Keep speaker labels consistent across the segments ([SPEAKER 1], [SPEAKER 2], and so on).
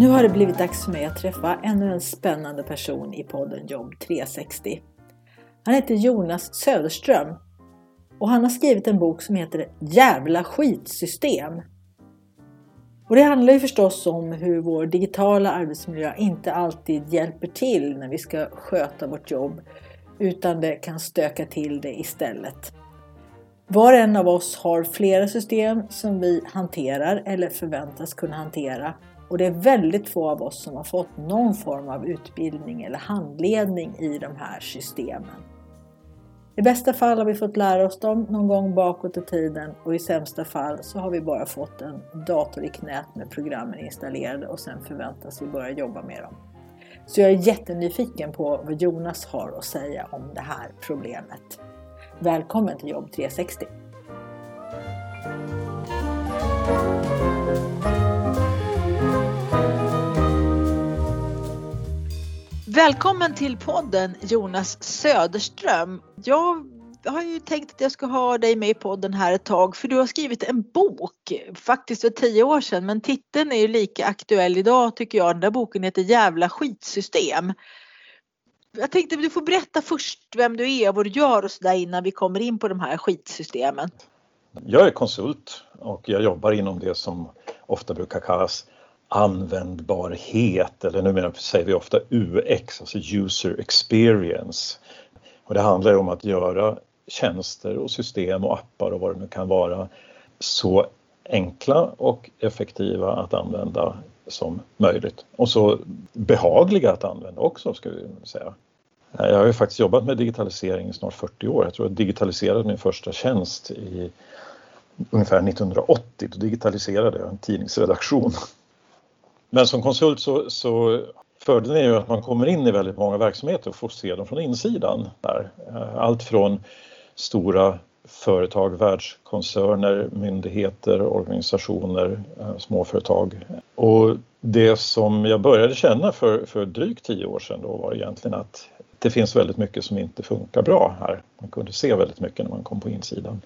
[SPEAKER 1] Nu har det blivit dags för mig att träffa ännu en spännande person i podden Jobb 360. Han heter Jonas Söderström och han har skrivit en bok som heter Jävla skitsystem. Och det handlar ju förstås om hur vår digitala arbetsmiljö inte alltid hjälper till när vi ska sköta vårt jobb utan det kan stöka till det istället. Var och en av oss har flera system som vi hanterar eller förväntas kunna hantera och det är väldigt få av oss som har fått någon form av utbildning eller handledning i de här systemen. I bästa fall har vi fått lära oss dem någon gång bakåt i tiden och i sämsta fall så har vi bara fått en dator i knät med programmen installerade och sen förväntas vi börja jobba med dem. Så jag är jättenyfiken på vad Jonas har att säga om det här problemet. Välkommen till Jobb 360! Välkommen till podden Jonas Söderström. Jag har ju tänkt att jag ska ha dig med i podden här ett tag för du har skrivit en bok, faktiskt för tio år sedan men titeln är ju lika aktuell idag tycker jag. Den där boken heter Jävla skitsystem. Jag tänkte att du får berätta först vem du är och vad du gör och sådär innan vi kommer in på de här skitsystemen.
[SPEAKER 2] Jag är konsult och jag jobbar inom det som ofta brukar kallas användbarhet eller numera säger vi ofta UX, alltså user experience. Och det handlar om att göra tjänster och system och appar och vad det nu kan vara så enkla och effektiva att använda som möjligt och så behagliga att använda också ska vi säga. Jag har ju faktiskt jobbat med digitalisering i snart 40 år. Jag tror jag digitaliserade min första tjänst i ungefär 1980. Då digitaliserade jag en tidningsredaktion men som konsult så, så fördelen är ju att man kommer in i väldigt många verksamheter och får se dem från insidan. Där. Eh, allt från stora företag, världskoncerner, myndigheter, organisationer, eh, småföretag. Och det som jag började känna för, för drygt tio år sedan då var egentligen att det finns väldigt mycket som inte funkar bra här. Man kunde se väldigt mycket när man kom på insidan.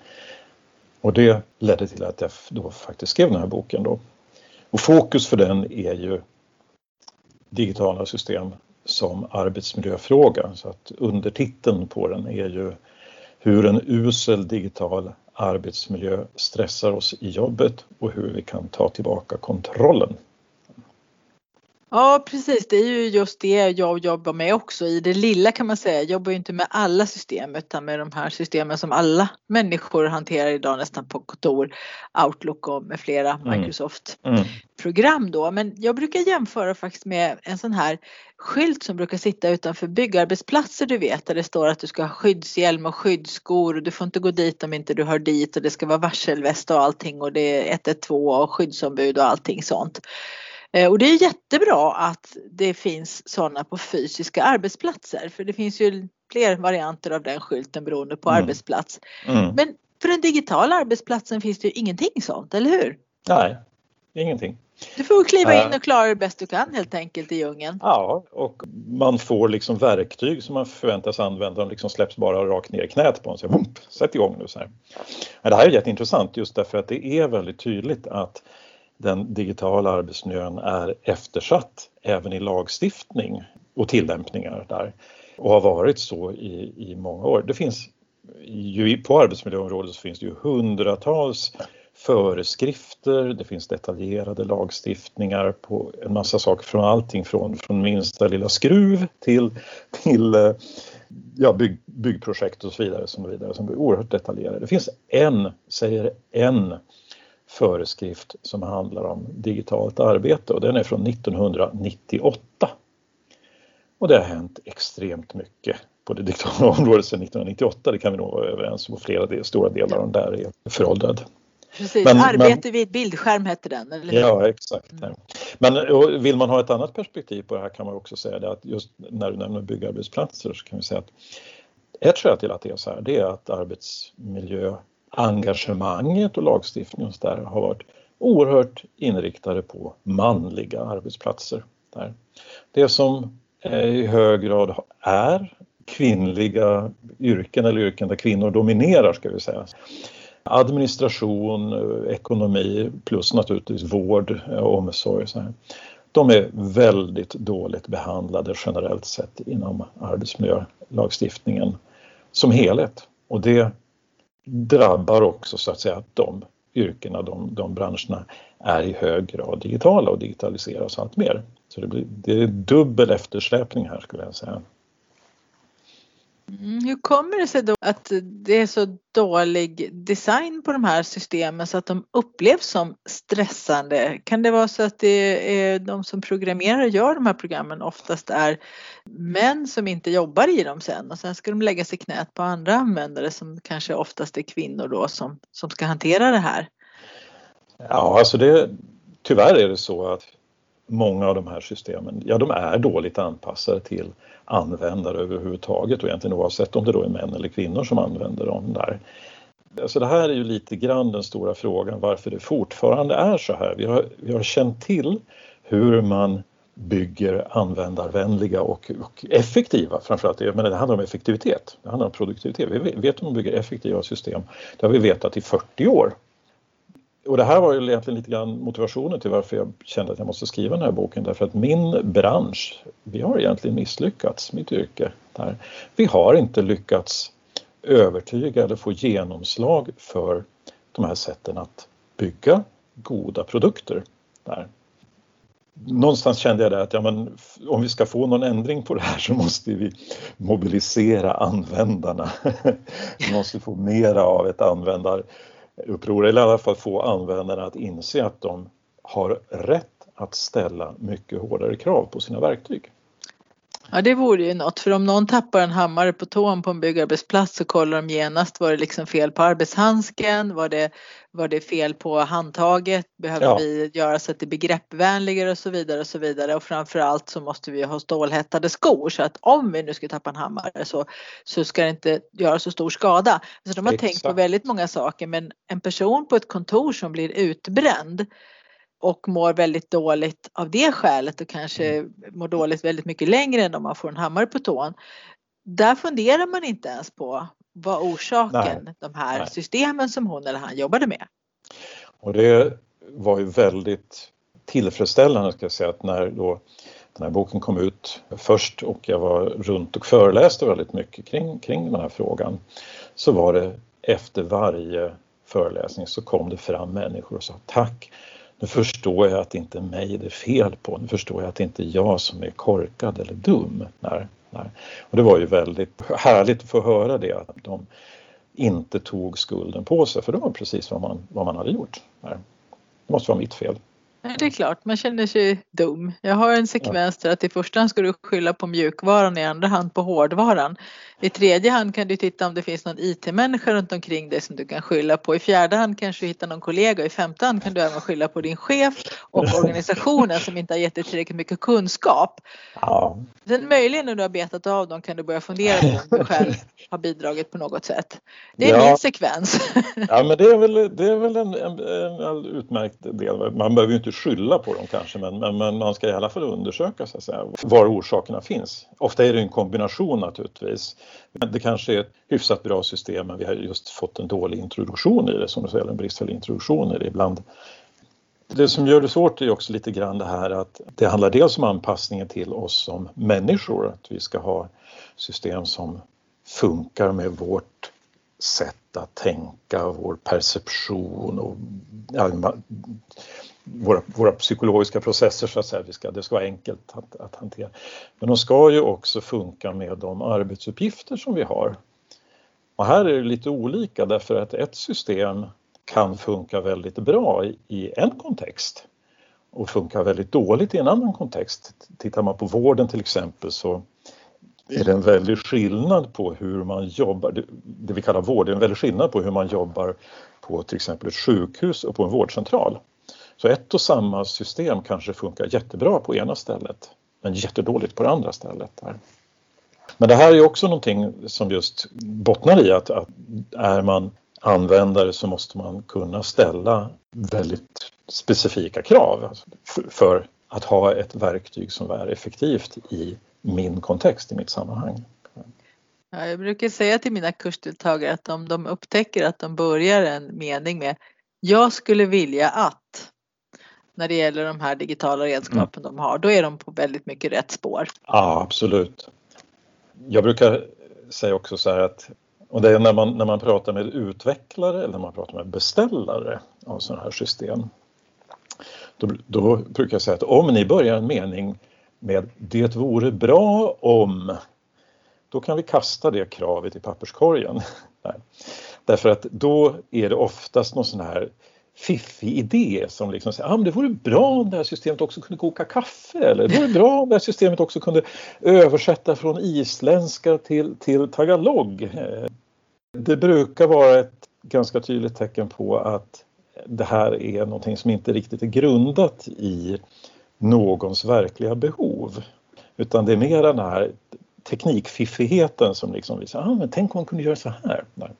[SPEAKER 2] Och det ledde till att jag då faktiskt skrev den här boken då. Och fokus för den är ju digitala system som arbetsmiljöfråga. Så att undertiteln på den är ju hur en usel digital arbetsmiljö stressar oss i jobbet och hur vi kan ta tillbaka kontrollen.
[SPEAKER 1] Ja precis, det är ju just det jag jobbar med också i det lilla kan man säga. Jag jobbar ju inte med alla system utan med de här systemen som alla människor hanterar idag nästan på kontor, Outlook och med flera mm. Microsoft mm. program då. Men jag brukar jämföra faktiskt med en sån här skylt som brukar sitta utanför byggarbetsplatser du vet där det står att du ska ha skyddshjälm och skyddsskor och du får inte gå dit om inte du hör dit och det ska vara varselväst och allting och det är 112 och skyddsombud och allting sånt. Eh, och det är jättebra att det finns sådana på fysiska arbetsplatser för det finns ju fler varianter av den skylten beroende på mm. arbetsplats. Mm. Men för den digitala arbetsplatsen finns det ju ingenting sånt, eller hur?
[SPEAKER 2] Nej, ingenting.
[SPEAKER 1] Du får kliva in och klara det bäst du kan helt enkelt i djungeln.
[SPEAKER 2] Ja, och man får liksom verktyg som man förväntas använda. De liksom släpps bara rakt ner i knät på en. Så, sätt igång nu så här. Men det här är jätteintressant just därför att det är väldigt tydligt att den digitala arbetsmiljön är eftersatt även i lagstiftning och tillämpningar där och har varit så i, i många år. Det finns ju på arbetsmiljöområdet så finns det ju hundratals föreskrifter, det finns detaljerade lagstiftningar på en massa saker från allting från, från minsta lilla skruv till, till eh, ja, bygg, byggprojekt och så vidare som, vidare som är oerhört detaljerade. Det finns en, säger en, föreskrift som handlar om digitalt arbete och den är från 1998. Och det har hänt extremt mycket på det digitala området sedan 1998, det kan vi nog vara överens om. Flera del, stora delar av den där är föråldrad.
[SPEAKER 1] Precis, men, Arbete men, vid bildskärm hette den. Eller?
[SPEAKER 2] Ja, exakt. Mm. Men vill man ha ett annat perspektiv på det här kan man också säga det att just när du nämner byggarbetsplatser så kan vi säga att ett skäl till att det är så här det är att Engagemanget och lagstiftningen och där har varit oerhört inriktade på manliga arbetsplatser. Där. Det som eh, i hög grad är kvinnliga yrken eller yrken där kvinnor dominerar ska vi säga. Administration, eh, ekonomi plus naturligtvis vård eh, och omsorg. Så här. De är väldigt dåligt behandlade generellt sett inom arbetsmiljölagstiftningen som helhet och det drabbar också så att säga de yrkena, de, de branscherna är i hög grad digitala och digitaliseras allt mer. Så det, blir, det är dubbel eftersläpning här skulle jag säga.
[SPEAKER 1] Mm, hur kommer det sig då att det är så dålig design på de här systemen så att de upplevs som stressande? Kan det vara så att det är de som programmerar och gör de här programmen oftast är män som inte jobbar i dem sen och sen ska de lägga sig i knät på andra användare som kanske oftast är kvinnor då som, som ska hantera det här?
[SPEAKER 2] Ja, alltså det, tyvärr är det så att många av de här systemen, ja de är dåligt anpassade till användare överhuvudtaget och egentligen oavsett om det då är män eller kvinnor som använder dem där. Alltså det här är ju lite grann den stora frågan varför det fortfarande är så här. Vi har, vi har känt till hur man bygger användarvänliga och, och effektiva, framförallt det, men det handlar om effektivitet, det handlar om produktivitet. Vi vet hur man bygger effektiva system, det har vi vetat i 40 år och det här var ju egentligen lite grann motivationen till varför jag kände att jag måste skriva den här boken därför att min bransch, vi har egentligen misslyckats, mitt yrke. Där. Vi har inte lyckats övertyga eller få genomslag för de här sätten att bygga goda produkter. Där. Någonstans kände jag det att ja, men, om vi ska få någon ändring på det här så måste vi mobilisera användarna. vi måste få mera av ett användar uppror eller i alla fall få användarna att inse att de har rätt att ställa mycket hårdare krav på sina verktyg.
[SPEAKER 1] Ja det vore ju något för om någon tappar en hammare på tån på en byggarbetsplats så kollar de genast var det liksom fel på arbetshandsken, var det, var det fel på handtaget, behöver ja. vi göra så att det är begreppvänligare och så vidare och så vidare och framförallt så måste vi ha stålhättade skor så att om vi nu ska tappa en hammare så, så ska det inte göra så stor skada. Så de har Exakt. tänkt på väldigt många saker men en person på ett kontor som blir utbränd och mår väldigt dåligt av det skälet och kanske mm. mår dåligt väldigt mycket längre än om man får en hammare på tån. Där funderar man inte ens på vad orsaken Nej. de här Nej. systemen som hon eller han jobbade med.
[SPEAKER 2] Och det var ju väldigt tillfredsställande ska jag säga att när då den här boken kom ut först och jag var runt och föreläste väldigt mycket kring, kring den här frågan så var det efter varje föreläsning så kom det fram människor och sa tack nu förstår jag att det inte är mig det är fel på. Nu förstår jag att det inte är jag som är korkad eller dum. Nej, nej. Och det var ju väldigt härligt att få höra det, att de inte tog skulden på sig, för det var precis vad man, vad man hade gjort. Nej. Det måste vara mitt fel.
[SPEAKER 1] Det är klart, man känner sig dum. Jag har en sekvens där att i första hand ska du skylla på mjukvaran, i andra hand på hårdvaran. I tredje hand kan du titta om det finns någon IT-människa runt omkring dig som du kan skylla på. I fjärde hand kanske du hittar någon kollega. I femte hand kan du även skylla på din chef och organisationen som inte har gett dig tillräckligt mycket kunskap. Ja. Sen möjligen när du har betat av dem kan du börja fundera på om du själv har bidragit på något sätt. Det är ja. min sekvens.
[SPEAKER 2] Ja men det är väl, det är väl en, en, en utmärkt del. Man behöver ju inte skylla på dem kanske men, men, men, man ska i alla fall undersöka så att säga, var orsakerna finns. Ofta är det en kombination naturligtvis. Men det kanske är ett hyfsat bra system men vi har just fått en dålig introduktion i det, som du säger, en bristfällig introduktion i det ibland. Det som gör det svårt är också lite grann det här att det handlar dels om anpassningen till oss som människor, att vi ska ha system som funkar med vårt sätt att tänka, vår perception och våra, våra psykologiska processer så att säga. Vi ska, det ska vara enkelt att, att hantera. Men de ska ju också funka med de arbetsuppgifter som vi har. Och här är det lite olika därför att ett system kan funka väldigt bra i, i en kontext och funka väldigt dåligt i en annan kontext. Tittar man på vården till exempel så är det en väldig skillnad på hur man jobbar, det vi kallar vård, det är en väldig skillnad på hur man jobbar på till exempel ett sjukhus och på en vårdcentral. Så ett och samma system kanske funkar jättebra på ena stället men jättedåligt på det andra stället. Där. Men det här är också någonting som just bottnar i att, att är man användare så måste man kunna ställa väldigt specifika krav för, att ha ett verktyg som är effektivt i min kontext, i mitt sammanhang.
[SPEAKER 1] Ja, jag brukar säga till mina kursdeltagare att om de upptäcker att de börjar en mening med Jag skulle vilja att när det gäller de här digitala redskapen mm. de har, då är de på väldigt mycket rätt spår.
[SPEAKER 2] Ja, absolut. Jag brukar säga också så här att och det är när man, när man pratar med utvecklare eller när man pratar med beställare av sådana här system. Då, då brukar jag säga att om ni börjar en mening med Det vore bra om då kan vi kasta det kravet i papperskorgen. Därför att då är det oftast någon sån här fiffig idé som liksom säger ah, det vore bra om det här systemet också kunde koka kaffe eller det vore bra om det här systemet också kunde översätta från isländska till, till tagalog. Det brukar vara ett ganska tydligt tecken på att det här är någonting som inte riktigt är grundat i någons verkliga behov. Utan det är mer den här teknikfiffigheten som liksom visar, ah, men tänk om man kunde göra så här. Nej.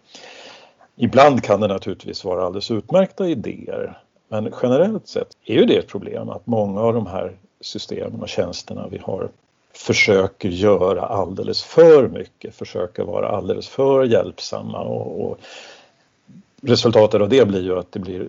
[SPEAKER 2] Ibland kan det naturligtvis vara alldeles utmärkta idéer men generellt sett är ju det ett problem att många av de här systemen och tjänsterna vi har försöker göra alldeles för mycket, försöker vara alldeles för hjälpsamma och, och resultatet av det blir ju att det blir,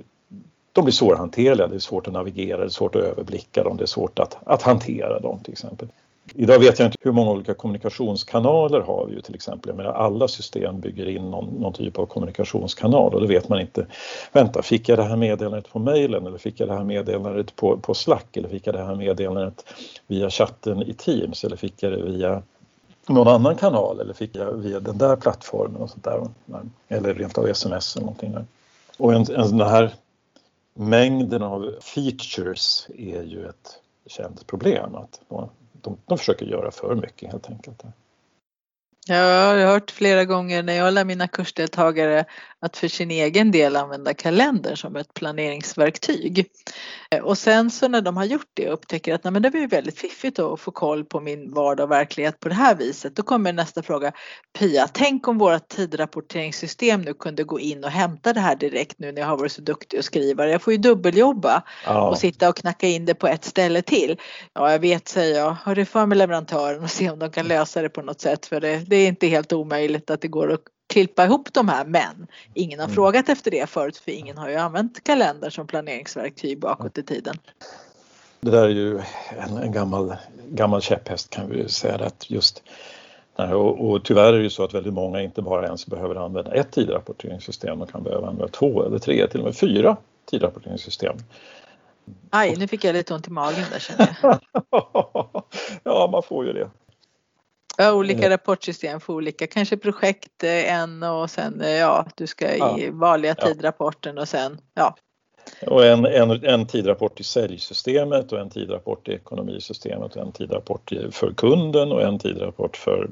[SPEAKER 2] de blir svårhanterliga, det är svårt att navigera, det är svårt att överblicka dem, det är svårt att, att hantera dem till exempel. Idag vet jag inte hur många olika kommunikationskanaler har vi ju till exempel. Jag menar, alla system bygger in någon, någon, typ av kommunikationskanal och då vet man inte. Vänta, fick jag det här meddelandet på mejlen eller fick jag det här meddelandet på, på Slack eller fick jag det här meddelandet via chatten i Teams eller fick jag det via någon annan kanal eller fick jag via den där plattformen och sånt där. Eller rent av sms eller någonting där. Och en, en, den här mängden av features är ju ett känt problem. Att de, de försöker göra för mycket helt enkelt.
[SPEAKER 1] Ja, jag har hört flera gånger när jag lär mina kursdeltagare att för sin egen del använda kalendern som ett planeringsverktyg. Eh, och sen så när de har gjort det och upptäcker att nej, men det blir väldigt fiffigt att få koll på min vardag och verklighet på det här viset. Då kommer nästa fråga. Pia, tänk om våra tidrapporteringssystem nu kunde gå in och hämta det här direkt nu när jag har varit så duktig och skriva. Jag får ju dubbeljobba ja. och sitta och knacka in det på ett ställe till. Ja, jag vet, säger jag. Hör det för med leverantören och se om de kan lösa det på något sätt. För det, det är inte helt omöjligt att det går att klippa ihop de här men ingen har mm. frågat efter det förut för ingen har ju använt kalender som planeringsverktyg bakåt i tiden.
[SPEAKER 2] Det där är ju en, en gammal, gammal käpphäst kan vi säga att just och, och tyvärr är det ju så att väldigt många inte bara ens behöver använda ett tidrapporteringssystem, de kan behöva använda två eller tre, till och med fyra tidrapporteringssystem.
[SPEAKER 1] Aj, nu fick jag lite ont i magen där känner jag.
[SPEAKER 2] ja, man får ju det.
[SPEAKER 1] Ja, olika rapportsystem för olika, kanske projekt eh, en och sen eh, ja, du ska i vanliga tidrapporten och sen ja,
[SPEAKER 2] och en, en, en tidrapport i säljsystemet och en tidrapport i ekonomisystemet och en tidrapport för kunden och en tidrapport för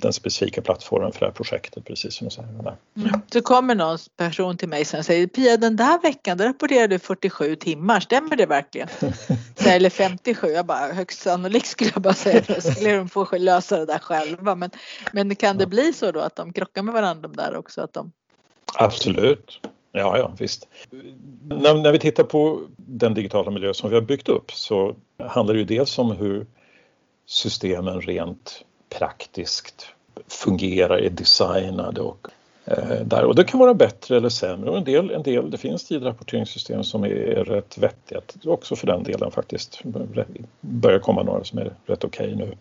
[SPEAKER 2] den specifika plattformen för det här projektet precis som du säger.
[SPEAKER 1] Mm. Så kommer någon person till mig sen och säger Pia den där veckan då rapporterade du 47 timmar, stämmer det verkligen? Så, eller 57, jag bara högst sannolikt skulle jag bara säga då skulle de få lösa det där själva men, men kan det bli så då att de krockar med varandra där också? Att de...
[SPEAKER 2] Absolut. Ja, ja visst. När, när vi tittar på den digitala miljö som vi har byggt upp så handlar det ju dels om hur systemen rent praktiskt fungerar, är designade och eh, där. Och det kan vara bättre eller sämre och en del, en del det finns tidrapporteringssystem som är rätt vettiga också för den delen faktiskt. börjar komma några som är rätt okej okay nu.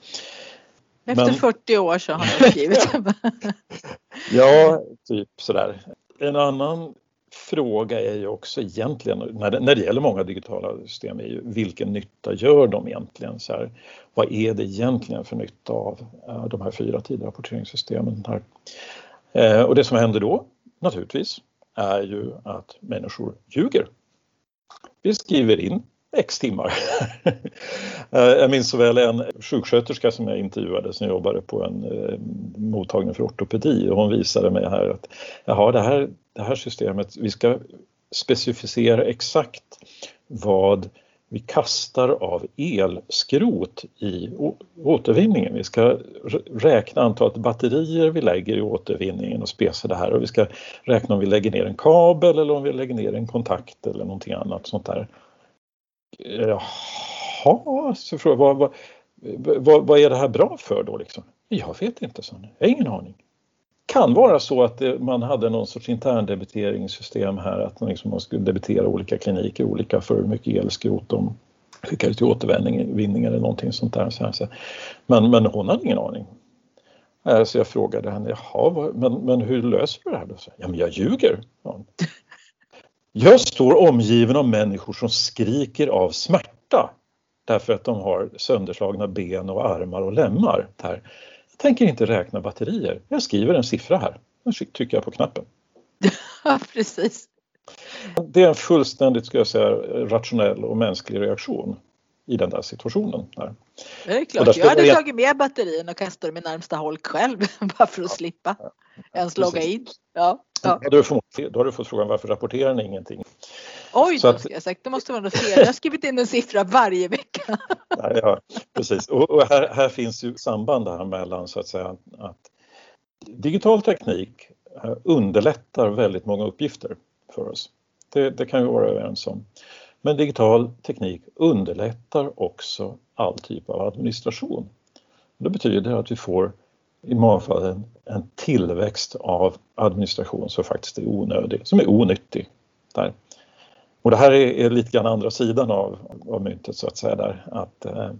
[SPEAKER 1] Efter Men, 40 år så har de skrivit.
[SPEAKER 2] ja, typ sådär. En annan fråga är ju också egentligen, när det, när det gäller många digitala system, är ju vilken nytta gör de egentligen? Så här, vad är det egentligen för nytta av uh, de här fyra tidrapporteringssystemen? Här? Uh, och det som händer då, naturligtvis, är ju att människor ljuger. Vi skriver in X timmar. Eh, jag minns så väl en sjuksköterska som jag intervjuade som jobbade på en mottagning för ortopedi och hon visade mig här att jaha, det här det här systemet, vi ska specificera exakt vad vi kastar av elskrot i återvinningen. Vi ska räkna antalet batterier vi lägger i återvinningen och spesa det här och vi ska räkna om vi lägger ner en kabel eller om vi lägger ner en kontakt eller någonting annat sånt där. Jaha, så frågar vad, vad, vad, vad är det här bra för då liksom? Jag vet inte, så jag har ingen aning kan vara så att man hade någon sorts interndebiteringssystem här att man, liksom, man skulle debitera olika kliniker olika för hur mycket elskrot de skickade till återvinning eller någonting sånt där. Så Men, men hon hade ingen aning. Äh, så jag frågade henne, jaha, men, men hur löser du det här då? Ja, men jag ljuger. Ja. Jag står omgiven av människor som skriker av smärta därför att de har sönderslagna ben och armar och lemmar. Här tänker inte räkna batterier. Jag skriver en siffra här. Nu trycker jag på knappen.
[SPEAKER 1] Ja, precis.
[SPEAKER 2] Det är en fullständigt, ska jag säga, rationell och mänsklig reaktion i den där situationen. Där.
[SPEAKER 1] Det är klart, jag hade tagit med batterierna och kastat dem i närmsta holk själv bara för att slippa ens logga in. Ja,
[SPEAKER 2] ja. Då, har fått, då har du fått frågan varför rapporterar ni ingenting?
[SPEAKER 1] Oj, så att, jag sagt, det måste vara något fel. Jag har skrivit in en siffra varje vecka.
[SPEAKER 2] ja, precis. Och, och här, här, finns ju samband här mellan så att säga att digital teknik eh, underlättar väldigt många uppgifter för oss. Det, det kan vi vara överens om. Men digital teknik underlättar också all typ av administration. Det betyder att vi får i många fall en, en tillväxt av administration som faktiskt är onödig, som är onyttig. Där. Och det här är, är, lite grann andra sidan av, av myntet så att säga där att eh,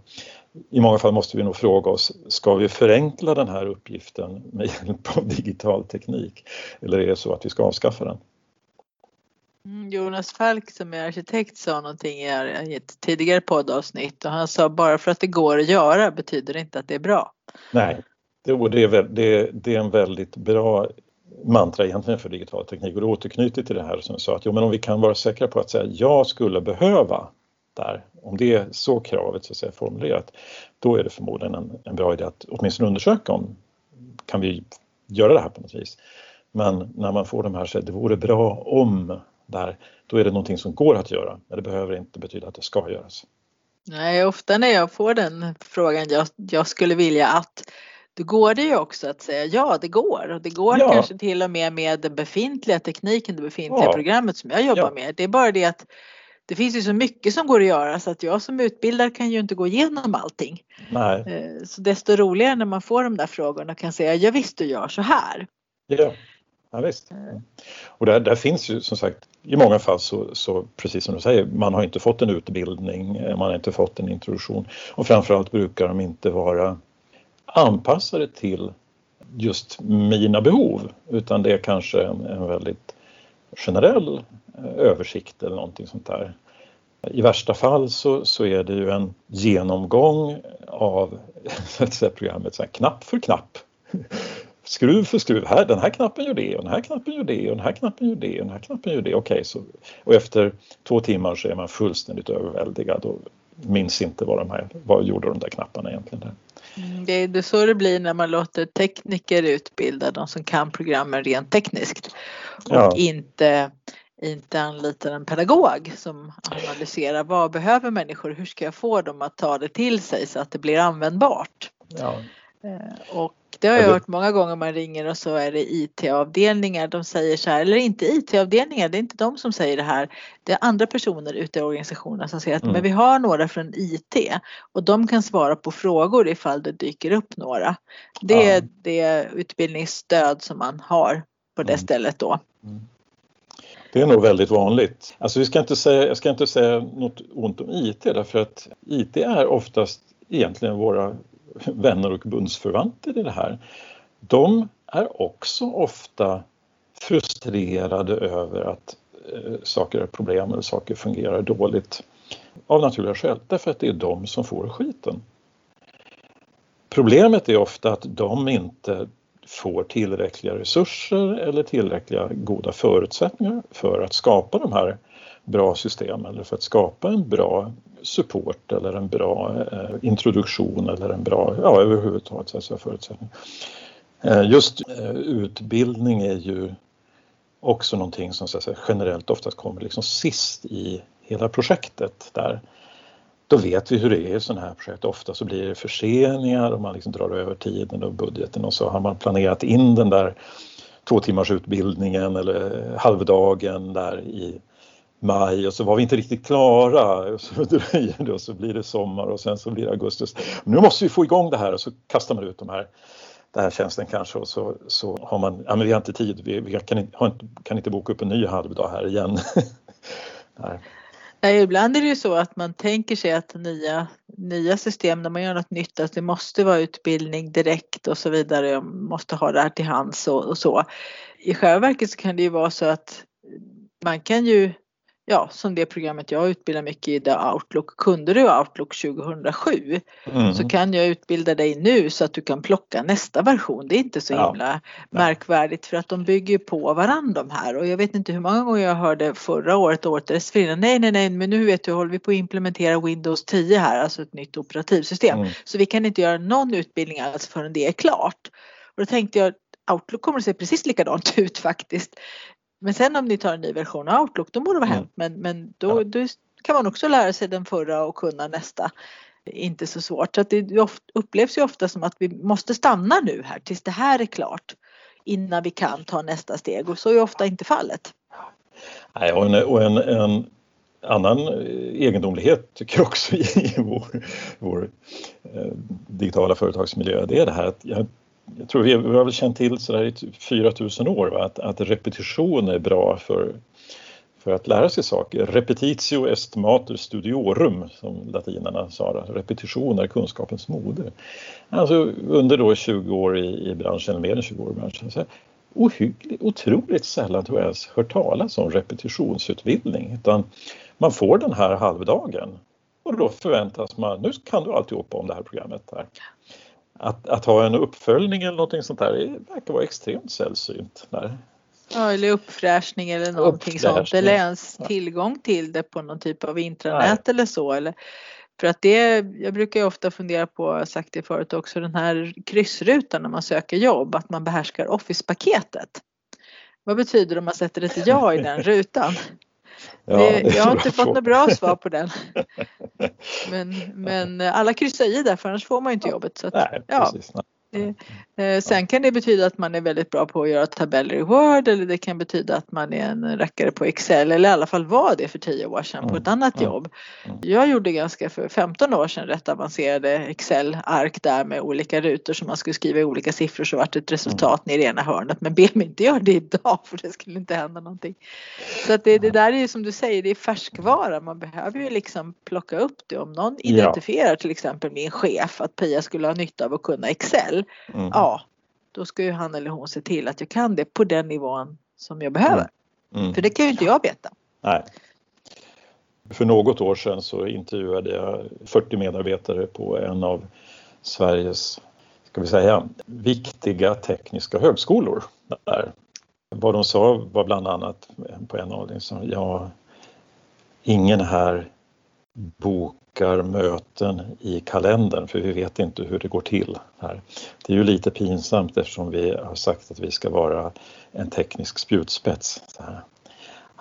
[SPEAKER 2] i många fall måste vi nog fråga oss, ska vi förenkla den här uppgiften med hjälp av digital teknik eller är det så att vi ska avskaffa den?
[SPEAKER 1] Mm, Jonas Falk som är arkitekt sa någonting i ett tidigare poddavsnitt och han sa bara för att det går att göra betyder det inte att det är bra.
[SPEAKER 2] Nej, det, är, det, det är en väldigt bra mantra egentligen för digital teknik och det återknyter till det här som jag sa att jo, men om vi kan vara säkra på att säga jag skulle behöva där, om det är så kravet så att säga, formulerat, då är det förmodligen en, en bra idé att åtminstone undersöka om kan vi göra det här på något vis. Men när man får de här så det vore bra om där, då är det någonting som går att göra, men det behöver inte betyda att det ska göras.
[SPEAKER 1] Nej, ofta när jag får den frågan, jag, jag skulle vilja att då går det ju också att säga ja, det går och det går ja. kanske till och med med den befintliga tekniken, det befintliga ja. programmet som jag jobbar ja. med. Det är bara det att det finns ju så mycket som går att göra så att jag som utbildare kan ju inte gå igenom allting.
[SPEAKER 2] Nej.
[SPEAKER 1] Eh, så desto roligare när man får de där frågorna och kan säga ja visst du gör så här.
[SPEAKER 2] Ja, ja visst. Och där, där finns ju som sagt i många fall så, så, precis som du säger, man har inte fått en utbildning, eh, man har inte fått en introduktion och framförallt brukar de inte vara anpassade till just mina behov utan det är kanske en, en väldigt generell eh, översikt eller någonting sånt där. I värsta fall så, så är det ju en genomgång av säga, programmet så här, knapp för knapp. Skruv för skruv. Här, den här knappen gör det och den här knappen gör det och den här knappen gör det och den här knappen gör det. Okej, okay, och efter två timmar så är man fullständigt överväldigad och minns inte vad de här, vad gjorde de där knapparna egentligen. Där.
[SPEAKER 1] Mm, det är så det blir när man låter tekniker utbilda de som kan programmen rent tekniskt och ja. inte, inte anlitar en pedagog som analyserar vad behöver människor, hur ska jag få dem att ta det till sig så att det blir användbart.
[SPEAKER 2] Ja.
[SPEAKER 1] Eh, och det har jag hört många gånger man ringer och så är det IT-avdelningar. De säger så här, eller inte IT-avdelningar, det är inte de som säger det här. Det är andra personer ute i organisationen som säger att mm. men vi har några från IT och de kan svara på frågor ifall det dyker upp några. Det är ja. det utbildningsstöd som man har på det mm. stället då. Mm.
[SPEAKER 2] Det är nog väldigt vanligt. Alltså vi ska inte säga, jag ska inte säga något ont om IT därför att IT är oftast egentligen våra vänner och bundsförvanter i det här, de är också ofta frustrerade över att eh, saker är problem eller saker fungerar dåligt av naturliga skäl, därför att det är de som får skiten. Problemet är ofta att de inte får tillräckliga resurser eller tillräckliga goda förutsättningar för att skapa de här bra system eller för att skapa en bra support eller en bra eh, introduktion eller en bra, ja överhuvudtaget alltså förutsättning. Eh, just eh, utbildning är ju också någonting som så att säga, generellt oftast kommer liksom sist i hela projektet där. Då vet vi hur det är i sådana här projekt. Ofta så blir det förseningar och man liksom drar över tiden och budgeten och så har man planerat in den där två timmars utbildningen eller halvdagen där i maj och så var vi inte riktigt klara och så dröjer det och så blir det sommar och sen så blir det augusti. Nu måste vi få igång det här och så kastar man ut de här den här tjänsten kanske och så, så har man, ja men vi har inte tid, vi, vi kan, inte, kan inte boka upp en ny halvdag här igen.
[SPEAKER 1] Nej. Nej, ibland är det ju så att man tänker sig att nya, nya system när man gör något nytt att det måste vara utbildning direkt och så vidare. Jag måste ha det här till hands och, och så. I själva verket så kan det ju vara så att man kan ju ja, som det programmet jag utbildar mycket i, The Outlook, kunde du Outlook 2007 mm. så kan jag utbilda dig nu så att du kan plocka nästa version. Det är inte så ja. himla märkvärdigt för att de bygger på varandra de här och jag vet inte hur många gånger jag hörde förra året och året dessförinnan, nej nej nej men nu vet du håller vi på att implementera Windows 10 här, alltså ett nytt operativsystem. Mm. Så vi kan inte göra någon utbildning alls förrän det är klart. Och då tänkte jag Outlook kommer att se precis likadant ut faktiskt. Men sen om ni tar en ny version av Outlook då må det vara mm. hänt men, men då, då, kan man också lära sig den förra och kunna nästa. Inte så svårt. Så att det upplevs ju ofta som att vi måste stanna nu här tills det här är klart innan vi kan ta nästa steg och så är ofta inte fallet.
[SPEAKER 2] Nej, och en, och en, en annan egendomlighet tycker jag också i vår, vår eh, digitala företagsmiljö det är det här att jag jag tror vi, vi har väl känt till sådär i typ 4000 år va? Att, att repetition är bra för, för att lära sig saker. Repetitio est mater studiorum som latinarna sa. Repetition är kunskapens moder. Alltså under då 20 år i, i branschen, eller mer än 20 år i branschen. Så ohyggligt, otroligt sällan tror jag ens hört talas om repetitionsutbildning utan man får den här halvdagen och då förväntas man, nu kan du alltihopa om det här programmet. Här att, att ha en uppföljning eller någonting sånt där det verkar vara extremt sällsynt. Där.
[SPEAKER 1] Ja, eller uppfräschning eller någonting uppfräschning. sånt eller ens tillgång till det på någon typ av intranät Nej. eller så. Eller, för att det, jag brukar ju ofta fundera på, jag har sagt det förut också, den här kryssrutan när man söker jobb, att man behärskar Office-paketet. Vad betyder det om man sätter ett ja i den rutan? Ja, det, jag har inte fått något bra svar på den. Men, men alla kryssar i där för annars får man ju inte jobbet. Så att,
[SPEAKER 2] nej,
[SPEAKER 1] ja.
[SPEAKER 2] precis,
[SPEAKER 1] Eh, sen kan det betyda att man är väldigt bra på att göra tabeller i Word eller det kan betyda att man är en rackare på Excel eller i alla fall var det för tio år sedan på ett mm, annat jobb. Mm. Jag gjorde ganska för 15 år sedan rätt avancerade Excel-ark där med olika rutor som man skulle skriva i olika siffror så vart ett resultat nere i ena hörnet. Men be mig inte göra det idag för det skulle inte hända någonting. Så att det, det där är ju som du säger, det är färskvara. Man behöver ju liksom plocka upp det. Om någon identifierar till exempel min chef att Pia skulle ha nytta av att kunna Excel Mm. Ja, då ska ju han eller hon se till att jag kan det på den nivån som jag behöver. Mm. mm. För det kan ju inte jag veta.
[SPEAKER 2] Nej. För något år sedan så intervjuade jag 40 medarbetare på en av Sveriges ska vi säga, viktiga tekniska högskolor. Där. Vad de sa var bland annat på en av dem, ja, ingen här bokar möten i kalendern för vi vet inte hur det går till här. Det är ju lite pinsamt eftersom vi har sagt att vi ska vara en teknisk spjutspets. Så här.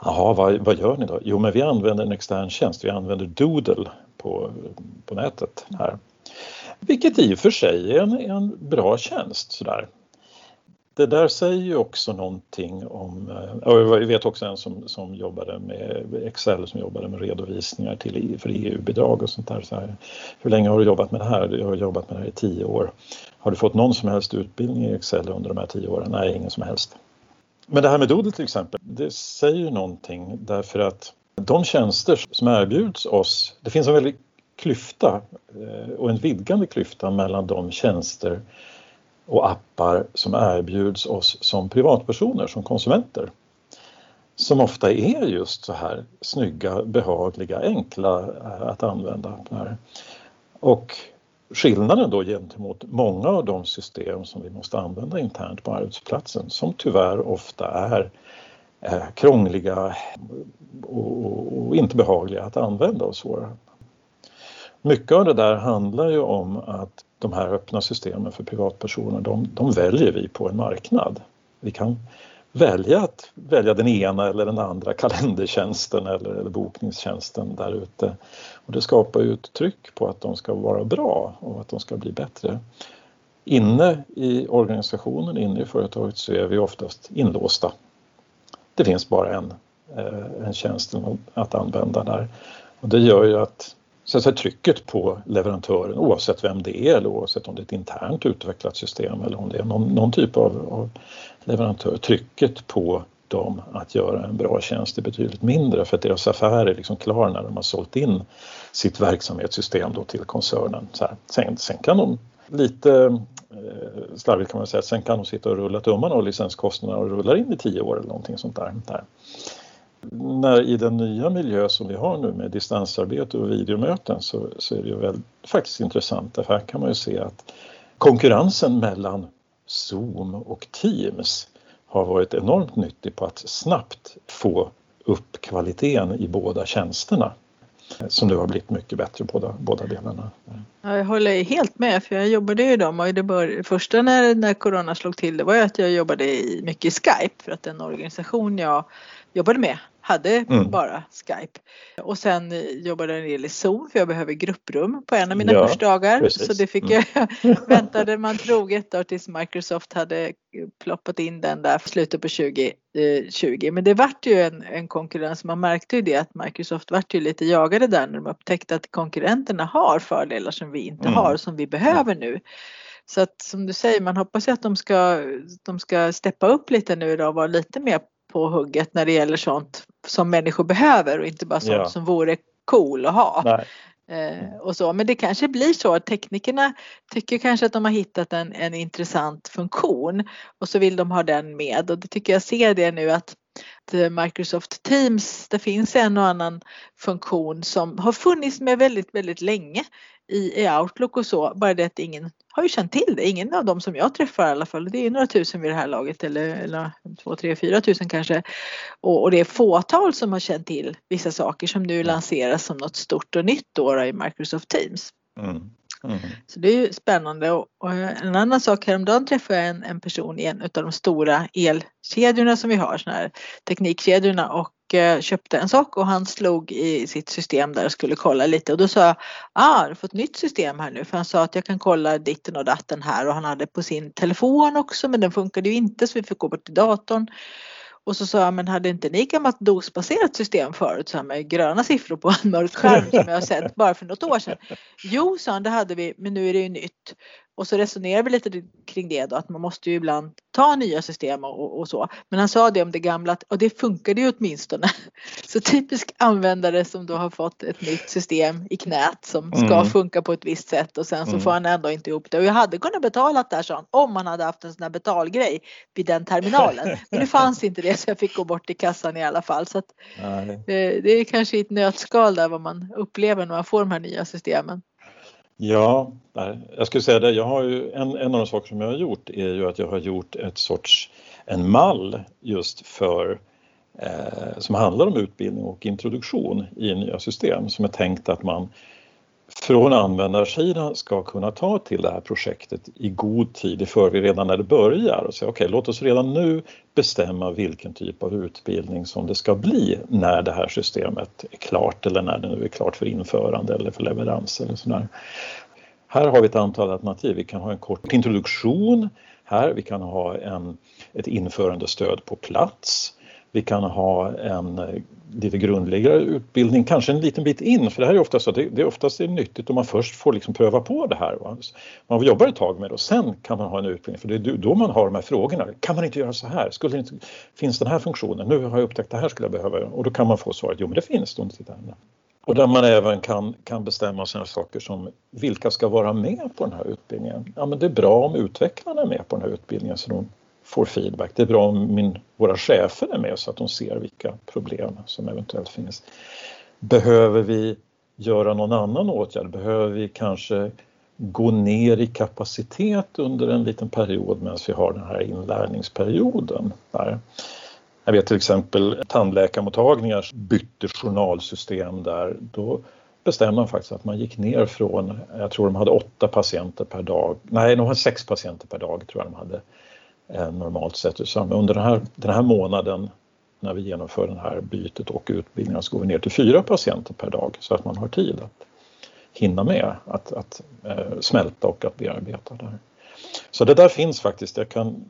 [SPEAKER 2] Jaha, vad, vad gör ni då? Jo, men vi använder en extern tjänst. Vi använder Doodle på, på nätet här. Vilket i och för sig är en, en bra tjänst sådär det där säger ju också någonting om, eh, Jag vet också en som, som jobbade med Excel som jobbade med redovisningar till, e- för EU-bidrag och sånt där. Så här. Hur länge har du jobbat med det här? Jag har jobbat med det här i tio år. Har du fått någon som helst utbildning i Excel under de här tio åren? Nej, ingen som helst. Men det här med Doodle till exempel, det säger ju någonting därför att de tjänster som erbjuds oss, det finns en väldig klyfta eh, och en vidgande klyfta mellan de tjänster och appar som erbjuds oss som privatpersoner, som konsumenter. Som ofta är just så här snygga, behagliga, enkla eh, att använda. Och skillnaden då gentemot många av de system som vi måste använda internt på arbetsplatsen som tyvärr ofta är eh, krångliga och, inte behagliga att använda och svåra. Mycket av det där handlar ju om att de här öppna systemen för privatpersoner, de, de väljer vi på en marknad. Vi kan välja att välja den ena eller den andra kalendertjänsten eller, eller bokningstjänsten där ute. Och det skapar ju ett tryck på att de ska vara bra och att de ska bli bättre. Inne i organisationen, inne i företaget så är vi oftast inlåsta. Det finns bara en, eh, en tjänst att använda där. Och det gör ju att så att säga, trycket på leverantören oavsett vem det är eller oavsett om det är ett internt utvecklat system eller om det är någon, någon typ av, av leverantör, trycket på dem att göra en bra tjänst är betydligt mindre för att deras affär är liksom klar när de har sålt in sitt verksamhetssystem då till koncernen. Så sen, sen, kan de lite eh, slarvigt kan man säga, sen kan de sitta och rulla tummarna och licenskostnaderna och rullar in i tio år eller någonting sånt där. där när i den nya miljö som vi har nu med distansarbete och videomöten så, så är det ju väl, faktiskt intressant för här kan man ju se att konkurrensen mellan Zoom och Teams har varit enormt nyttig på att snabbt få upp kvaliteten i båda tjänsterna som nu har blivit mycket bättre båda, båda delarna.
[SPEAKER 1] Ja, jag håller helt med för jag jobbade ju dem och det bör, första när, när corona slog till det var ju att jag jobbade i, mycket i Skype för att den organisation jag jobbade med hade mm. bara Skype. Och sen jobbade jag en del i Zoom för jag behöver grupprum på en av mina ja, kursdagar. Precis. Så det fick mm. jag, väntade man troget då tills Microsoft hade ploppat in den där för slutet på 2020. Eh, Men det vart ju en, en konkurrens, man märkte ju det att Microsoft vart ju lite jagade där när de upptäckte att konkurrenterna har fördelar som vi inte mm. har, som vi behöver nu. Så att som du säger, man hoppas ju att de ska, de ska steppa upp lite nu då och vara lite mer på hugget när det gäller sånt som människor behöver och inte bara sånt ja. som vore cool att ha. Eh, och så. Men det kanske blir så att teknikerna tycker kanske att de har hittat en, en intressant funktion och så vill de ha den med och det tycker jag ser det nu att Microsoft Teams, det finns en och annan funktion som har funnits med väldigt, väldigt länge i, i Outlook och så, bara det att ingen har ju känt till det. Ingen av dem som jag träffar i alla fall. Det är några tusen vid det här laget eller, eller två, tre, fyra tusen kanske. Och, och, det är fåtal som har känt till vissa saker som nu lanseras som något stort och nytt då i Microsoft Teams. Mm. Mm. Så det är ju spännande och, och, en annan sak häromdagen träffade jag en, en person i en av de stora elkedjorna som vi har, såna här teknikkedjorna och eh, köpte en sak och han slog i sitt system där och skulle kolla lite och då sa jag, ah, har du fått nytt system här nu? För han sa att jag kan kolla ditten och datten här och han hade på sin telefon också men den funkade ju inte så vi fick gå bort till datorn. Och så sa jag, men hade inte ni gammalt dosbaserat system förut så här med gröna siffror på en mörk skärm som jag har sett bara för något år sedan? Jo, sa han, det hade vi, men nu är det ju nytt. Och så resonerar vi lite kring det då att man måste ju ibland ta nya system och, och, så. Men han sa det om det gamla och det funkade ju åtminstone. Så typisk användare som då har fått ett nytt system i knät som ska mm. funka på ett visst sätt och sen så mm. får han ändå inte ihop det. Och jag hade kunnat betala där sa han om man hade haft en sån här betalgrej vid den terminalen. Men nu fanns inte det så jag fick gå bort till kassan i alla fall. Så att, eh, det är kanske i ett nötskal där vad man upplever när man får de här nya systemen.
[SPEAKER 2] Ja, jag skulle säga det. Jag har ju, en, en av de saker som jag har gjort är ju att jag har gjort ett sorts en mall just för eh, som handlar om utbildning och introduktion i nya system som är tänkt att man från användarsidan ska kunna ta till det här projektet i god tid i förväg redan när det börjar och säga okej okay, låt oss redan nu bestämma vilken typ av utbildning som det ska bli när det här systemet är klart eller när det nu är klart för införande eller för leverans eller sådär. Här har vi ett antal alternativ. Vi kan ha en kort introduktion här, vi kan ha en, ett införandestöd på plats vi kan ha en eh, lite grundligare utbildning, kanske en liten bit in, för det här är oftast så det, det är oftast är nyttigt om man först får liksom pröva på det här. Va? Man jobbar ett tag med det och sen kan man ha en utbildning, för det är då man har de här frågorna. Kan man inte göra så här? Skulle inte, finns den här funktionen? Nu har jag upptäckt det här skulle jag behöva och då kan man få svaret, jo men det finns. Då inte och där man även kan, kan bestämma sådana saker som vilka ska vara med på den här utbildningen? Ja men det är bra om utvecklarna är med på den här utbildningen så de får feedback. Det är bra om min, våra chefer är med så att de ser vilka problem som eventuellt finns. Behöver vi göra någon annan åtgärd? Behöver vi kanske gå ner i kapacitet under en liten period medan vi har den här inlärningsperioden? Där. Jag vet till exempel tandläkarmottagningar bytte journalsystem där. Då bestämde man faktiskt att man gick ner från, jag tror de hade åtta patienter per dag, nej de hade sex patienter per dag tror jag de hade Eh, normalt sett. Under den här, den här månaden när vi genomför det här bytet och utbildningen så går vi ner till fyra patienter per dag så att man har tid att hinna med att, att eh, smälta och att bearbeta det här. Så det där finns faktiskt. Jag kan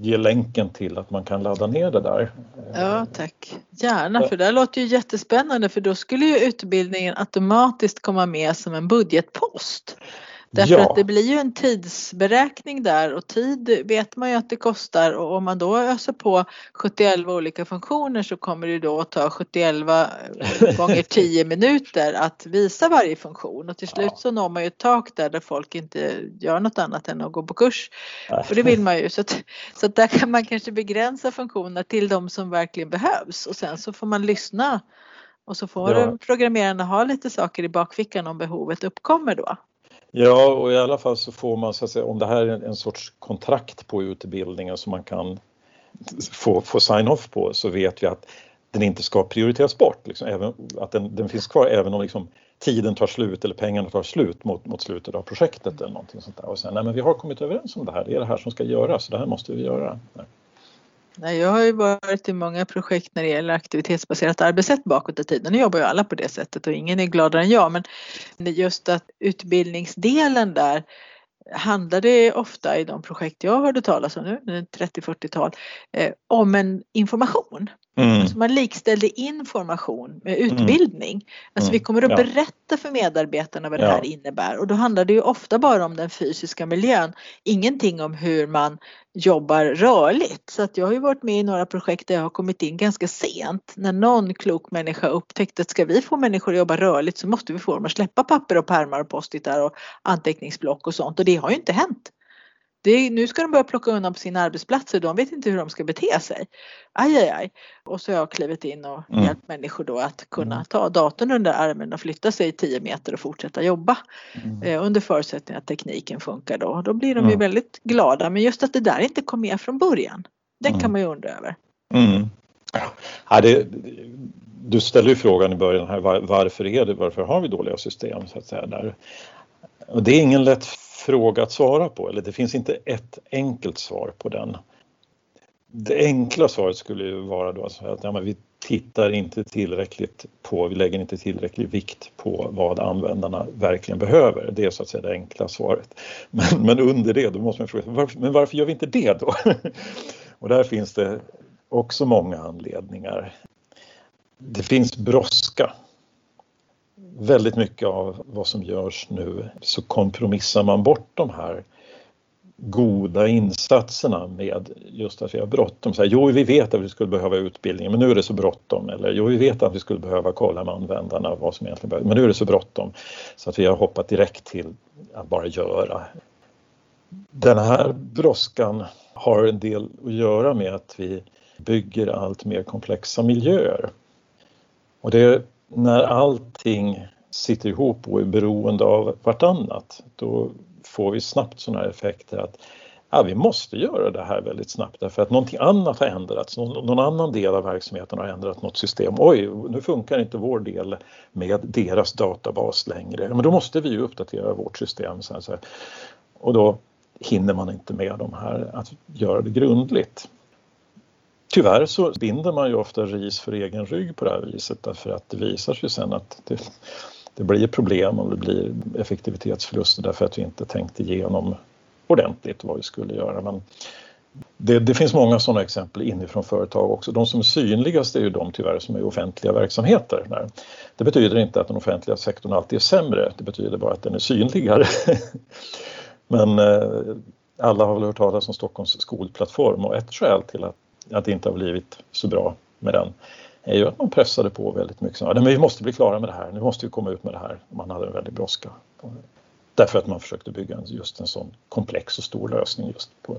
[SPEAKER 2] ge länken till att man kan ladda ner det där.
[SPEAKER 1] Ja tack, gärna för det låter ju jättespännande för då skulle ju utbildningen automatiskt komma med som en budgetpost. Därför ja. att det blir ju en tidsberäkning där och tid vet man ju att det kostar och om man då öser på 71 olika funktioner så kommer det då att ta 71 gånger 10 minuter att visa varje funktion och till slut så når man ju ett tak där, där folk inte gör något annat än att gå på kurs. Och det vill man ju så att, så att där kan man kanske begränsa funktionerna till de som verkligen behövs och sen så får man lyssna och så får ja. programmerarna ha lite saker i bakfickan om behovet uppkommer då.
[SPEAKER 2] Ja, och i alla fall så får man så att säga, om det här är en sorts kontrakt på utbildningen som man kan få, få sign-off på så vet vi att den inte ska prioriteras bort, liksom, även, att den, den finns kvar även om liksom, tiden tar slut eller pengarna tar slut mot, mot slutet av projektet eller någonting sånt där. Och sen, nej men vi har kommit överens om det här, det är det här som ska göras, det här måste vi göra. Nej.
[SPEAKER 1] Nej, jag har ju varit i många projekt när det gäller aktivitetsbaserat arbetssätt bakåt i tiden. Nu jobbar ju alla på det sättet och ingen är gladare än jag men just att utbildningsdelen där handlar det ofta i de projekt jag hörde talas om nu, 30-40-tal, eh, om en information. Mm. Alltså man likställde information med mm. utbildning. Mm. Alltså vi kommer att ja. berätta för medarbetarna vad det här innebär och då handlar det ju ofta bara om den fysiska miljön, ingenting om hur man jobbar rörligt. Så att jag har ju varit med i några projekt där jag har kommit in ganska sent när någon klok människa upptäckte att ska vi få människor att jobba rörligt så måste vi få dem att släppa papper och pärmar och postitar och anteckningsblock och sånt och det har ju inte hänt. Det, nu ska de börja plocka undan på sina arbetsplatser, de vet inte hur de ska bete sig. Aj, aj, aj. Och så har jag klivit in och mm. hjälpt människor då att kunna mm. ta datorn under armen och flytta sig 10 meter och fortsätta jobba. Mm. Eh, under förutsättning att tekniken funkar då. Då blir de ju mm. väldigt glada. Men just att det där inte kom med från början, den kan mm. man ju undra över.
[SPEAKER 2] Mm. Ja, det, du ställde ju frågan i början här, var, varför är det, varför har vi dåliga system så att säga där? Och det är ingen lätt fråga att svara på, eller det finns inte ett enkelt svar på den. Det enkla svaret skulle ju vara då alltså att ja, vi tittar inte tillräckligt på, vi lägger inte tillräcklig vikt på vad användarna verkligen behöver. Det är så att säga det enkla svaret. Men, men under det, då måste man fråga, varför, men varför gör vi inte det då? Och där finns det också många anledningar. Det finns brådska väldigt mycket av vad som görs nu så kompromissar man bort de här goda insatserna med just att vi har bråttom. Så här, jo, vi vet att vi skulle behöva utbildning, men nu är det så bråttom. Eller jo, vi vet att vi skulle behöva kolla med användarna vad som egentligen behövs, men nu är det så bråttom. Så att vi har hoppat direkt till att bara göra. Den här brådskan har en del att göra med att vi bygger allt mer komplexa miljöer. Och det när allting sitter ihop och är beroende av vartannat, då får vi snabbt sådana här effekter att ja, vi måste göra det här väldigt snabbt därför att någonting annat har ändrats, någon, någon annan del av verksamheten har ändrat något system. Oj, nu funkar inte vår del med deras databas längre. Men då måste vi ju uppdatera vårt system. Så här. Och då hinner man inte med de här att göra det grundligt. Tyvärr så binder man ju ofta ris för egen rygg på det här viset därför att det visar sig sen att det, det blir problem och det blir effektivitetsförluster därför att vi inte tänkte igenom ordentligt vad vi skulle göra. Men det, det, finns många sådana exempel inifrån företag också. De som är synligast är ju de tyvärr som är offentliga verksamheter. Det betyder inte att den offentliga sektorn alltid är sämre, det betyder bara att den är synligare. Men eh, alla har väl hört talas om Stockholms skolplattform och ett skäl till att att det inte har blivit så bra med den är ju att man pressade på väldigt mycket. Men vi måste bli klara med det här, nu måste vi komma ut med det här. Man hade en väldig brådska. Därför att man försökte bygga just en sån komplex och stor lösning just på,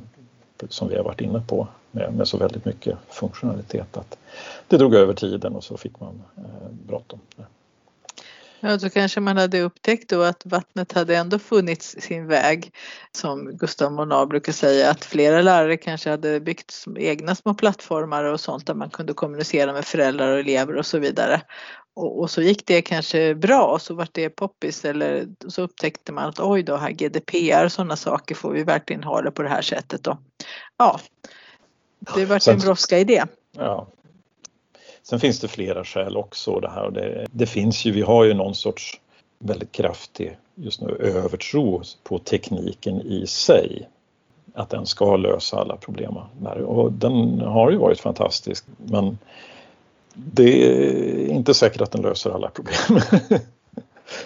[SPEAKER 2] som vi har varit inne på med, med så väldigt mycket funktionalitet att det drog över tiden och så fick man eh, bråttom.
[SPEAKER 1] Ja, då kanske man hade upptäckt då att vattnet hade ändå funnits sin väg. Som Gustav Monar brukar säga att flera lärare kanske hade byggt egna små plattformar och sånt där man kunde kommunicera med föräldrar och elever och så vidare. Och, och så gick det kanske bra och så vart det poppis eller så upptäckte man att oj då, här GDPR och sådana saker får vi verkligen ha det på det här sättet då. ja, det vart en brådska i det.
[SPEAKER 2] Ja. Sen finns det flera skäl också det här. Det, det finns ju, vi har ju någon sorts väldigt kraftig just nu övertro på tekniken i sig. Att den ska lösa alla problem. Och den har ju varit fantastisk men det är inte säkert att den löser alla problem.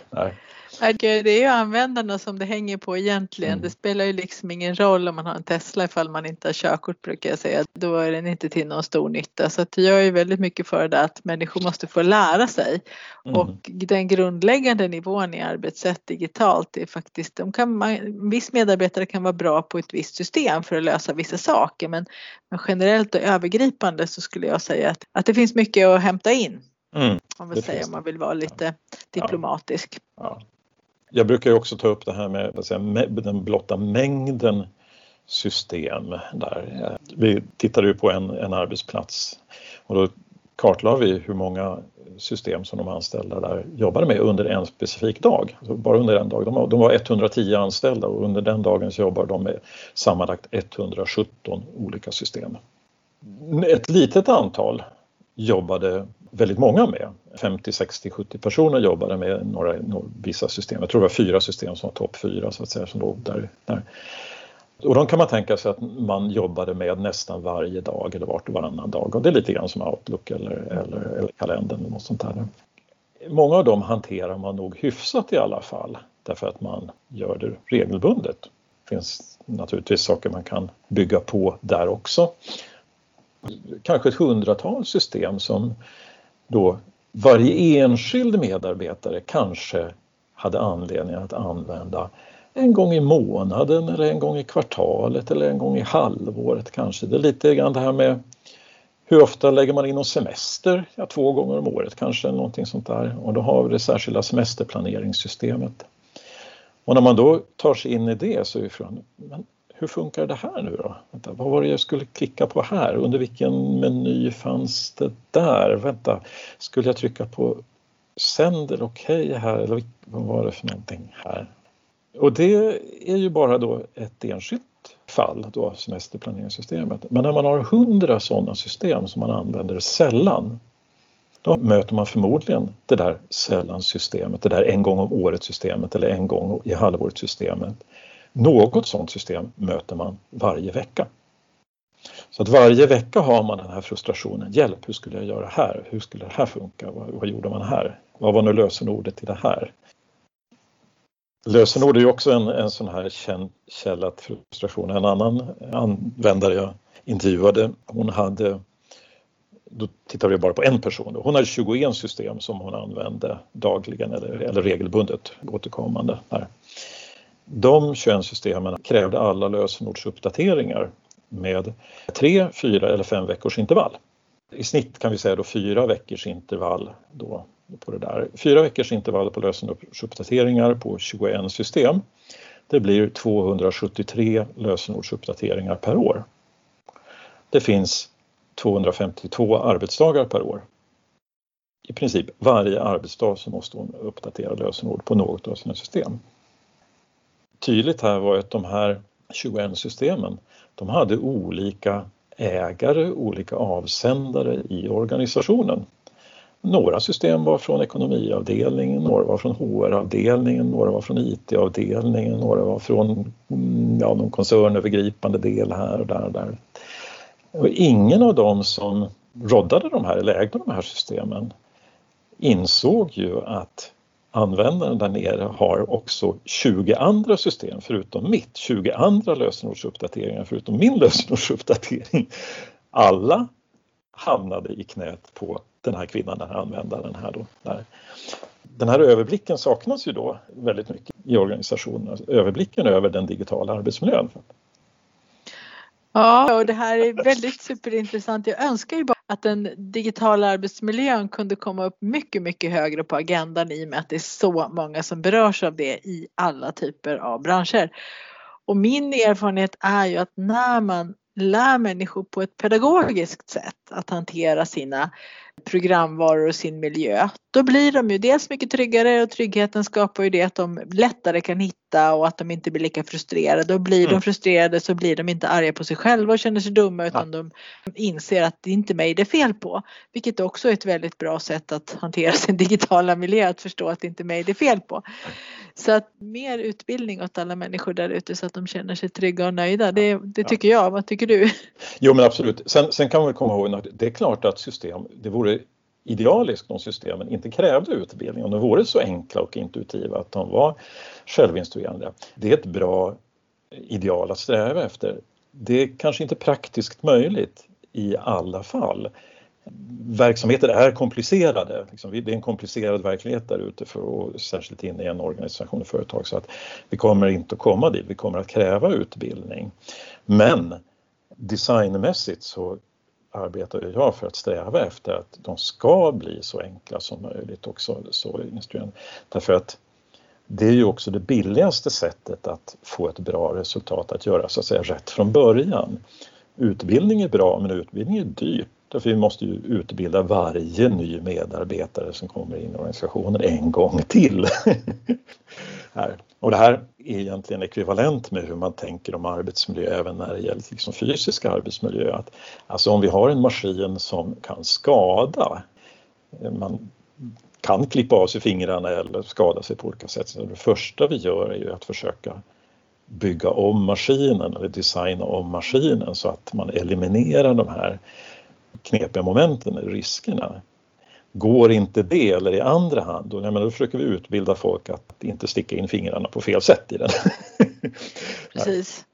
[SPEAKER 1] Nej. Det är ju användarna som det hänger på egentligen. Mm. Det spelar ju liksom ingen roll om man har en Tesla ifall man inte har körkort brukar jag säga. Då är den inte till någon stor nytta. Så att jag är väldigt mycket för det att människor måste få lära sig. Mm. Och den grundläggande nivån i arbetssätt digitalt är faktiskt, de kan, man, viss medarbetare kan vara bra på ett visst system för att lösa vissa saker. Men, men generellt och övergripande så skulle jag säga att, att det finns mycket att hämta in. Mm, om, man säger, om man vill vara lite ja. diplomatisk. Ja.
[SPEAKER 2] Jag brukar ju också ta upp det här med säga, den blotta mängden system där. Vi tittade ju på en, en arbetsplats och då kartlade vi hur många system som de anställda där jobbade med under en specifik dag. Alltså bara under en dag. De, de var 110 anställda och under den dagen så jobbade de med sammanlagt 117 olika system. Ett litet antal jobbade väldigt många med. 50, 60, 70 personer jobbade med några, några vissa system. Jag tror det var fyra system som var topp fyra så att säga som låg där, där. Och de kan man tänka sig att man jobbade med nästan varje dag eller vart och varannan dag och det är lite grann som Outlook eller, eller, eller kalendern eller något sånt där. Många av dem hanterar man nog hyfsat i alla fall därför att man gör det regelbundet. Det finns naturligtvis saker man kan bygga på där också. Kanske ett hundratal system som då varje enskild medarbetare kanske hade anledning att använda en gång i månaden eller en gång i kvartalet eller en gång i halvåret kanske. Det är lite grann det här med hur ofta lägger man in någon semester? Ja, två gånger om året kanske, någonting sånt där. Och då har vi det särskilda semesterplaneringssystemet. Och när man då tar sig in i det så är frågan, men hur funkar det här nu då? Vänta, vad var det jag skulle klicka på här? Under vilken meny fanns det där? Vänta, skulle jag trycka på sänd eller okej okay här? Eller vad var det för någonting här? Och det är ju bara då ett enskilt fall, då semesterplaneringssystemet. Men när man har hundra sådana system som man använder sällan då möter man förmodligen det där sällan-systemet, det där en gång om året-systemet eller en gång i halvåret-systemet något sådant system möter man varje vecka. Så att varje vecka har man den här frustrationen. Hjälp, hur skulle jag göra här? Hur skulle det här funka? Vad, vad gjorde man här? Vad var nu lösenordet till det här? Lösenord är ju också en, en sån här källa till frustration. En annan användare jag intervjuade, hon hade då tittar vi bara på en person. Hon hade 21 system som hon använde dagligen eller, eller regelbundet återkommande. Här. De 21 systemen krävde alla lösenordsuppdateringar med tre, fyra eller fem veckors intervall. I snitt kan vi säga då fyra veckors intervall då på det där. Fyra veckors intervall på lösenordsuppdateringar på 21 system. Det blir 273 lösenordsuppdateringar per år. Det finns 252 arbetsdagar per år. I princip varje arbetsdag så måste hon uppdatera lösenord på något av sina system tydligt här var att de här 21 systemen, de hade olika ägare, olika avsändare i organisationen. Några system var från ekonomiavdelningen, några var från HR-avdelningen, några var från IT-avdelningen, några var från mm, ja, någon koncernövergripande del här och där. Och där. Och ingen av dem som roddade de här eller ägde de här systemen insåg ju att användaren där nere har också 20 andra system förutom mitt, 20 andra lösenordsuppdateringar förutom min lösenordsuppdatering. Alla hamnade i knät på den här kvinnan, den här användaren här då. Där. Den här överblicken saknas ju då väldigt mycket i organisationen, överblicken över den digitala arbetsmiljön.
[SPEAKER 1] Ja, och det här är väldigt superintressant. Jag önskar ju bara att den digitala arbetsmiljön kunde komma upp mycket, mycket högre på agendan i och med att det är så många som berörs av det i alla typer av branscher. Och min erfarenhet är ju att när man lär människor på ett pedagogiskt sätt att hantera sina programvaror och sin miljö. Då blir de ju dels mycket tryggare och tryggheten skapar ju det att de lättare kan hitta och att de inte blir lika frustrerade. Och blir mm. de frustrerade så blir de inte arga på sig själva och känner sig dumma utan ja. de inser att det inte är mig det är fel på. Vilket också är ett väldigt bra sätt att hantera sin digitala miljö, att förstå att det inte är mig det är fel på. Så att mer utbildning åt alla människor där ute så att de känner sig trygga och nöjda. Det, det tycker jag. Vad tycker du?
[SPEAKER 2] Jo men absolut. Sen, sen kan man komma ihåg att det är klart att system, det vore idealiskt om systemen inte krävde utbildning, om de vore så enkla och intuitiva att de var självinstruerande. Det är ett bra ideal att sträva efter. Det är kanske inte praktiskt möjligt i alla fall verksamheter är komplicerade. Liksom. Det är en komplicerad verklighet där ute, för, särskilt inne i en organisation och företag. Så att vi kommer inte att komma dit, vi kommer att kräva utbildning. Men designmässigt så arbetar jag för att sträva efter att de ska bli så enkla som möjligt också. Så Därför att det är ju också det billigaste sättet att få ett bra resultat, att göra så att säga rätt från början. Utbildning är bra men utbildning är dyrt Därför vi måste ju utbilda varje ny medarbetare som kommer in i organisationen en gång till. här. Och det här är egentligen ekvivalent med hur man tänker om arbetsmiljö även när det gäller liksom fysisk arbetsmiljö. Att, alltså om vi har en maskin som kan skada, man kan klippa av sig fingrarna eller skada sig på olika sätt. Så det första vi gör är ju att försöka bygga om maskinen eller designa om maskinen så att man eliminerar de här knepiga momenten, riskerna. Går inte det eller i andra hand, då, menar, då försöker vi utbilda folk att inte sticka in fingrarna på fel sätt i den.
[SPEAKER 1] Precis.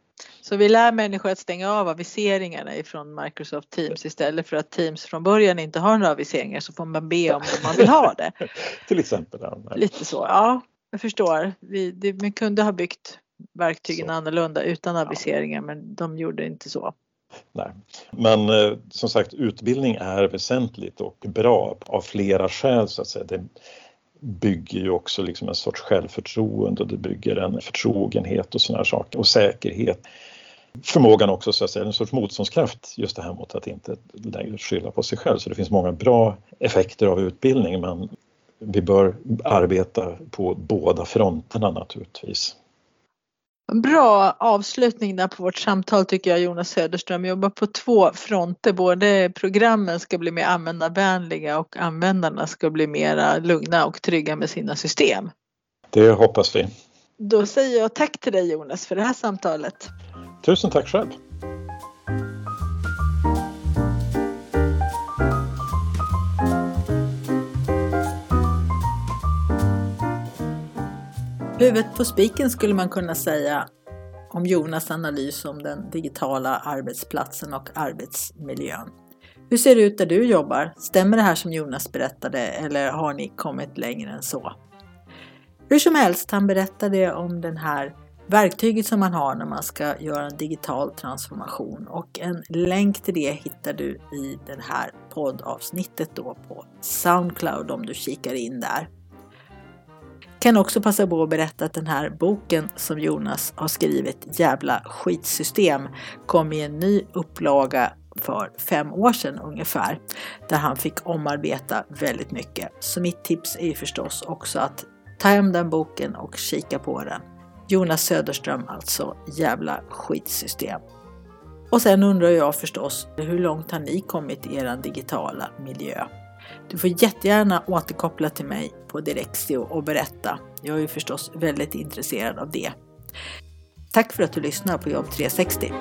[SPEAKER 1] Så vi lär människor att stänga av aviseringarna ifrån Microsoft Teams istället för att Teams från början inte har några aviseringar så får man be om man vill ha det.
[SPEAKER 2] Till exempel. Ja.
[SPEAKER 1] Lite så, ja. Jag förstår. Vi, det, man kunde ha byggt verktygen så. annorlunda utan aviseringar ja. men de gjorde inte så.
[SPEAKER 2] Nej. Men eh, som sagt utbildning är väsentligt och bra av flera skäl så att säga. Det bygger ju också liksom en sorts självförtroende och det bygger en förtrogenhet och sådana saker och säkerhet. Förmågan också så att säga, en sorts motståndskraft just det här mot att inte längre skylla på sig själv. Så det finns många bra effekter av utbildning men vi bör arbeta på båda fronterna naturligtvis.
[SPEAKER 1] Bra avslutning där på vårt samtal tycker jag Jonas Söderström jobbar på två fronter. Både programmen ska bli mer användarvänliga och användarna ska bli mer lugna och trygga med sina system.
[SPEAKER 2] Det hoppas vi.
[SPEAKER 1] Då säger jag tack till dig Jonas för det här samtalet.
[SPEAKER 2] Tusen tack själv.
[SPEAKER 3] Huvudet på spiken skulle man kunna säga om Jonas analys om den digitala arbetsplatsen och arbetsmiljön. Hur ser det ut där du jobbar? Stämmer det här som Jonas berättade eller har ni kommit längre än så? Hur som helst, han berättade om den här verktyget som man har när man ska göra en digital transformation och en länk till det hittar du i det här poddavsnittet då på Soundcloud om du kikar in där. Kan också passa på att berätta att den här boken som Jonas har skrivit, Jävla skitsystem, kom i en ny upplaga för fem år sedan ungefär, där han fick omarbeta väldigt mycket. Så mitt tips är förstås också att ta hem den boken och kika på den. Jonas Söderström alltså, Jävla skitsystem. Och sen undrar jag förstås, hur långt har ni kommit i er digitala miljö? Du får jättegärna återkoppla till mig på Direxio och berätta. Jag är förstås väldigt intresserad av det. Tack för att du lyssnar på Jobb 360.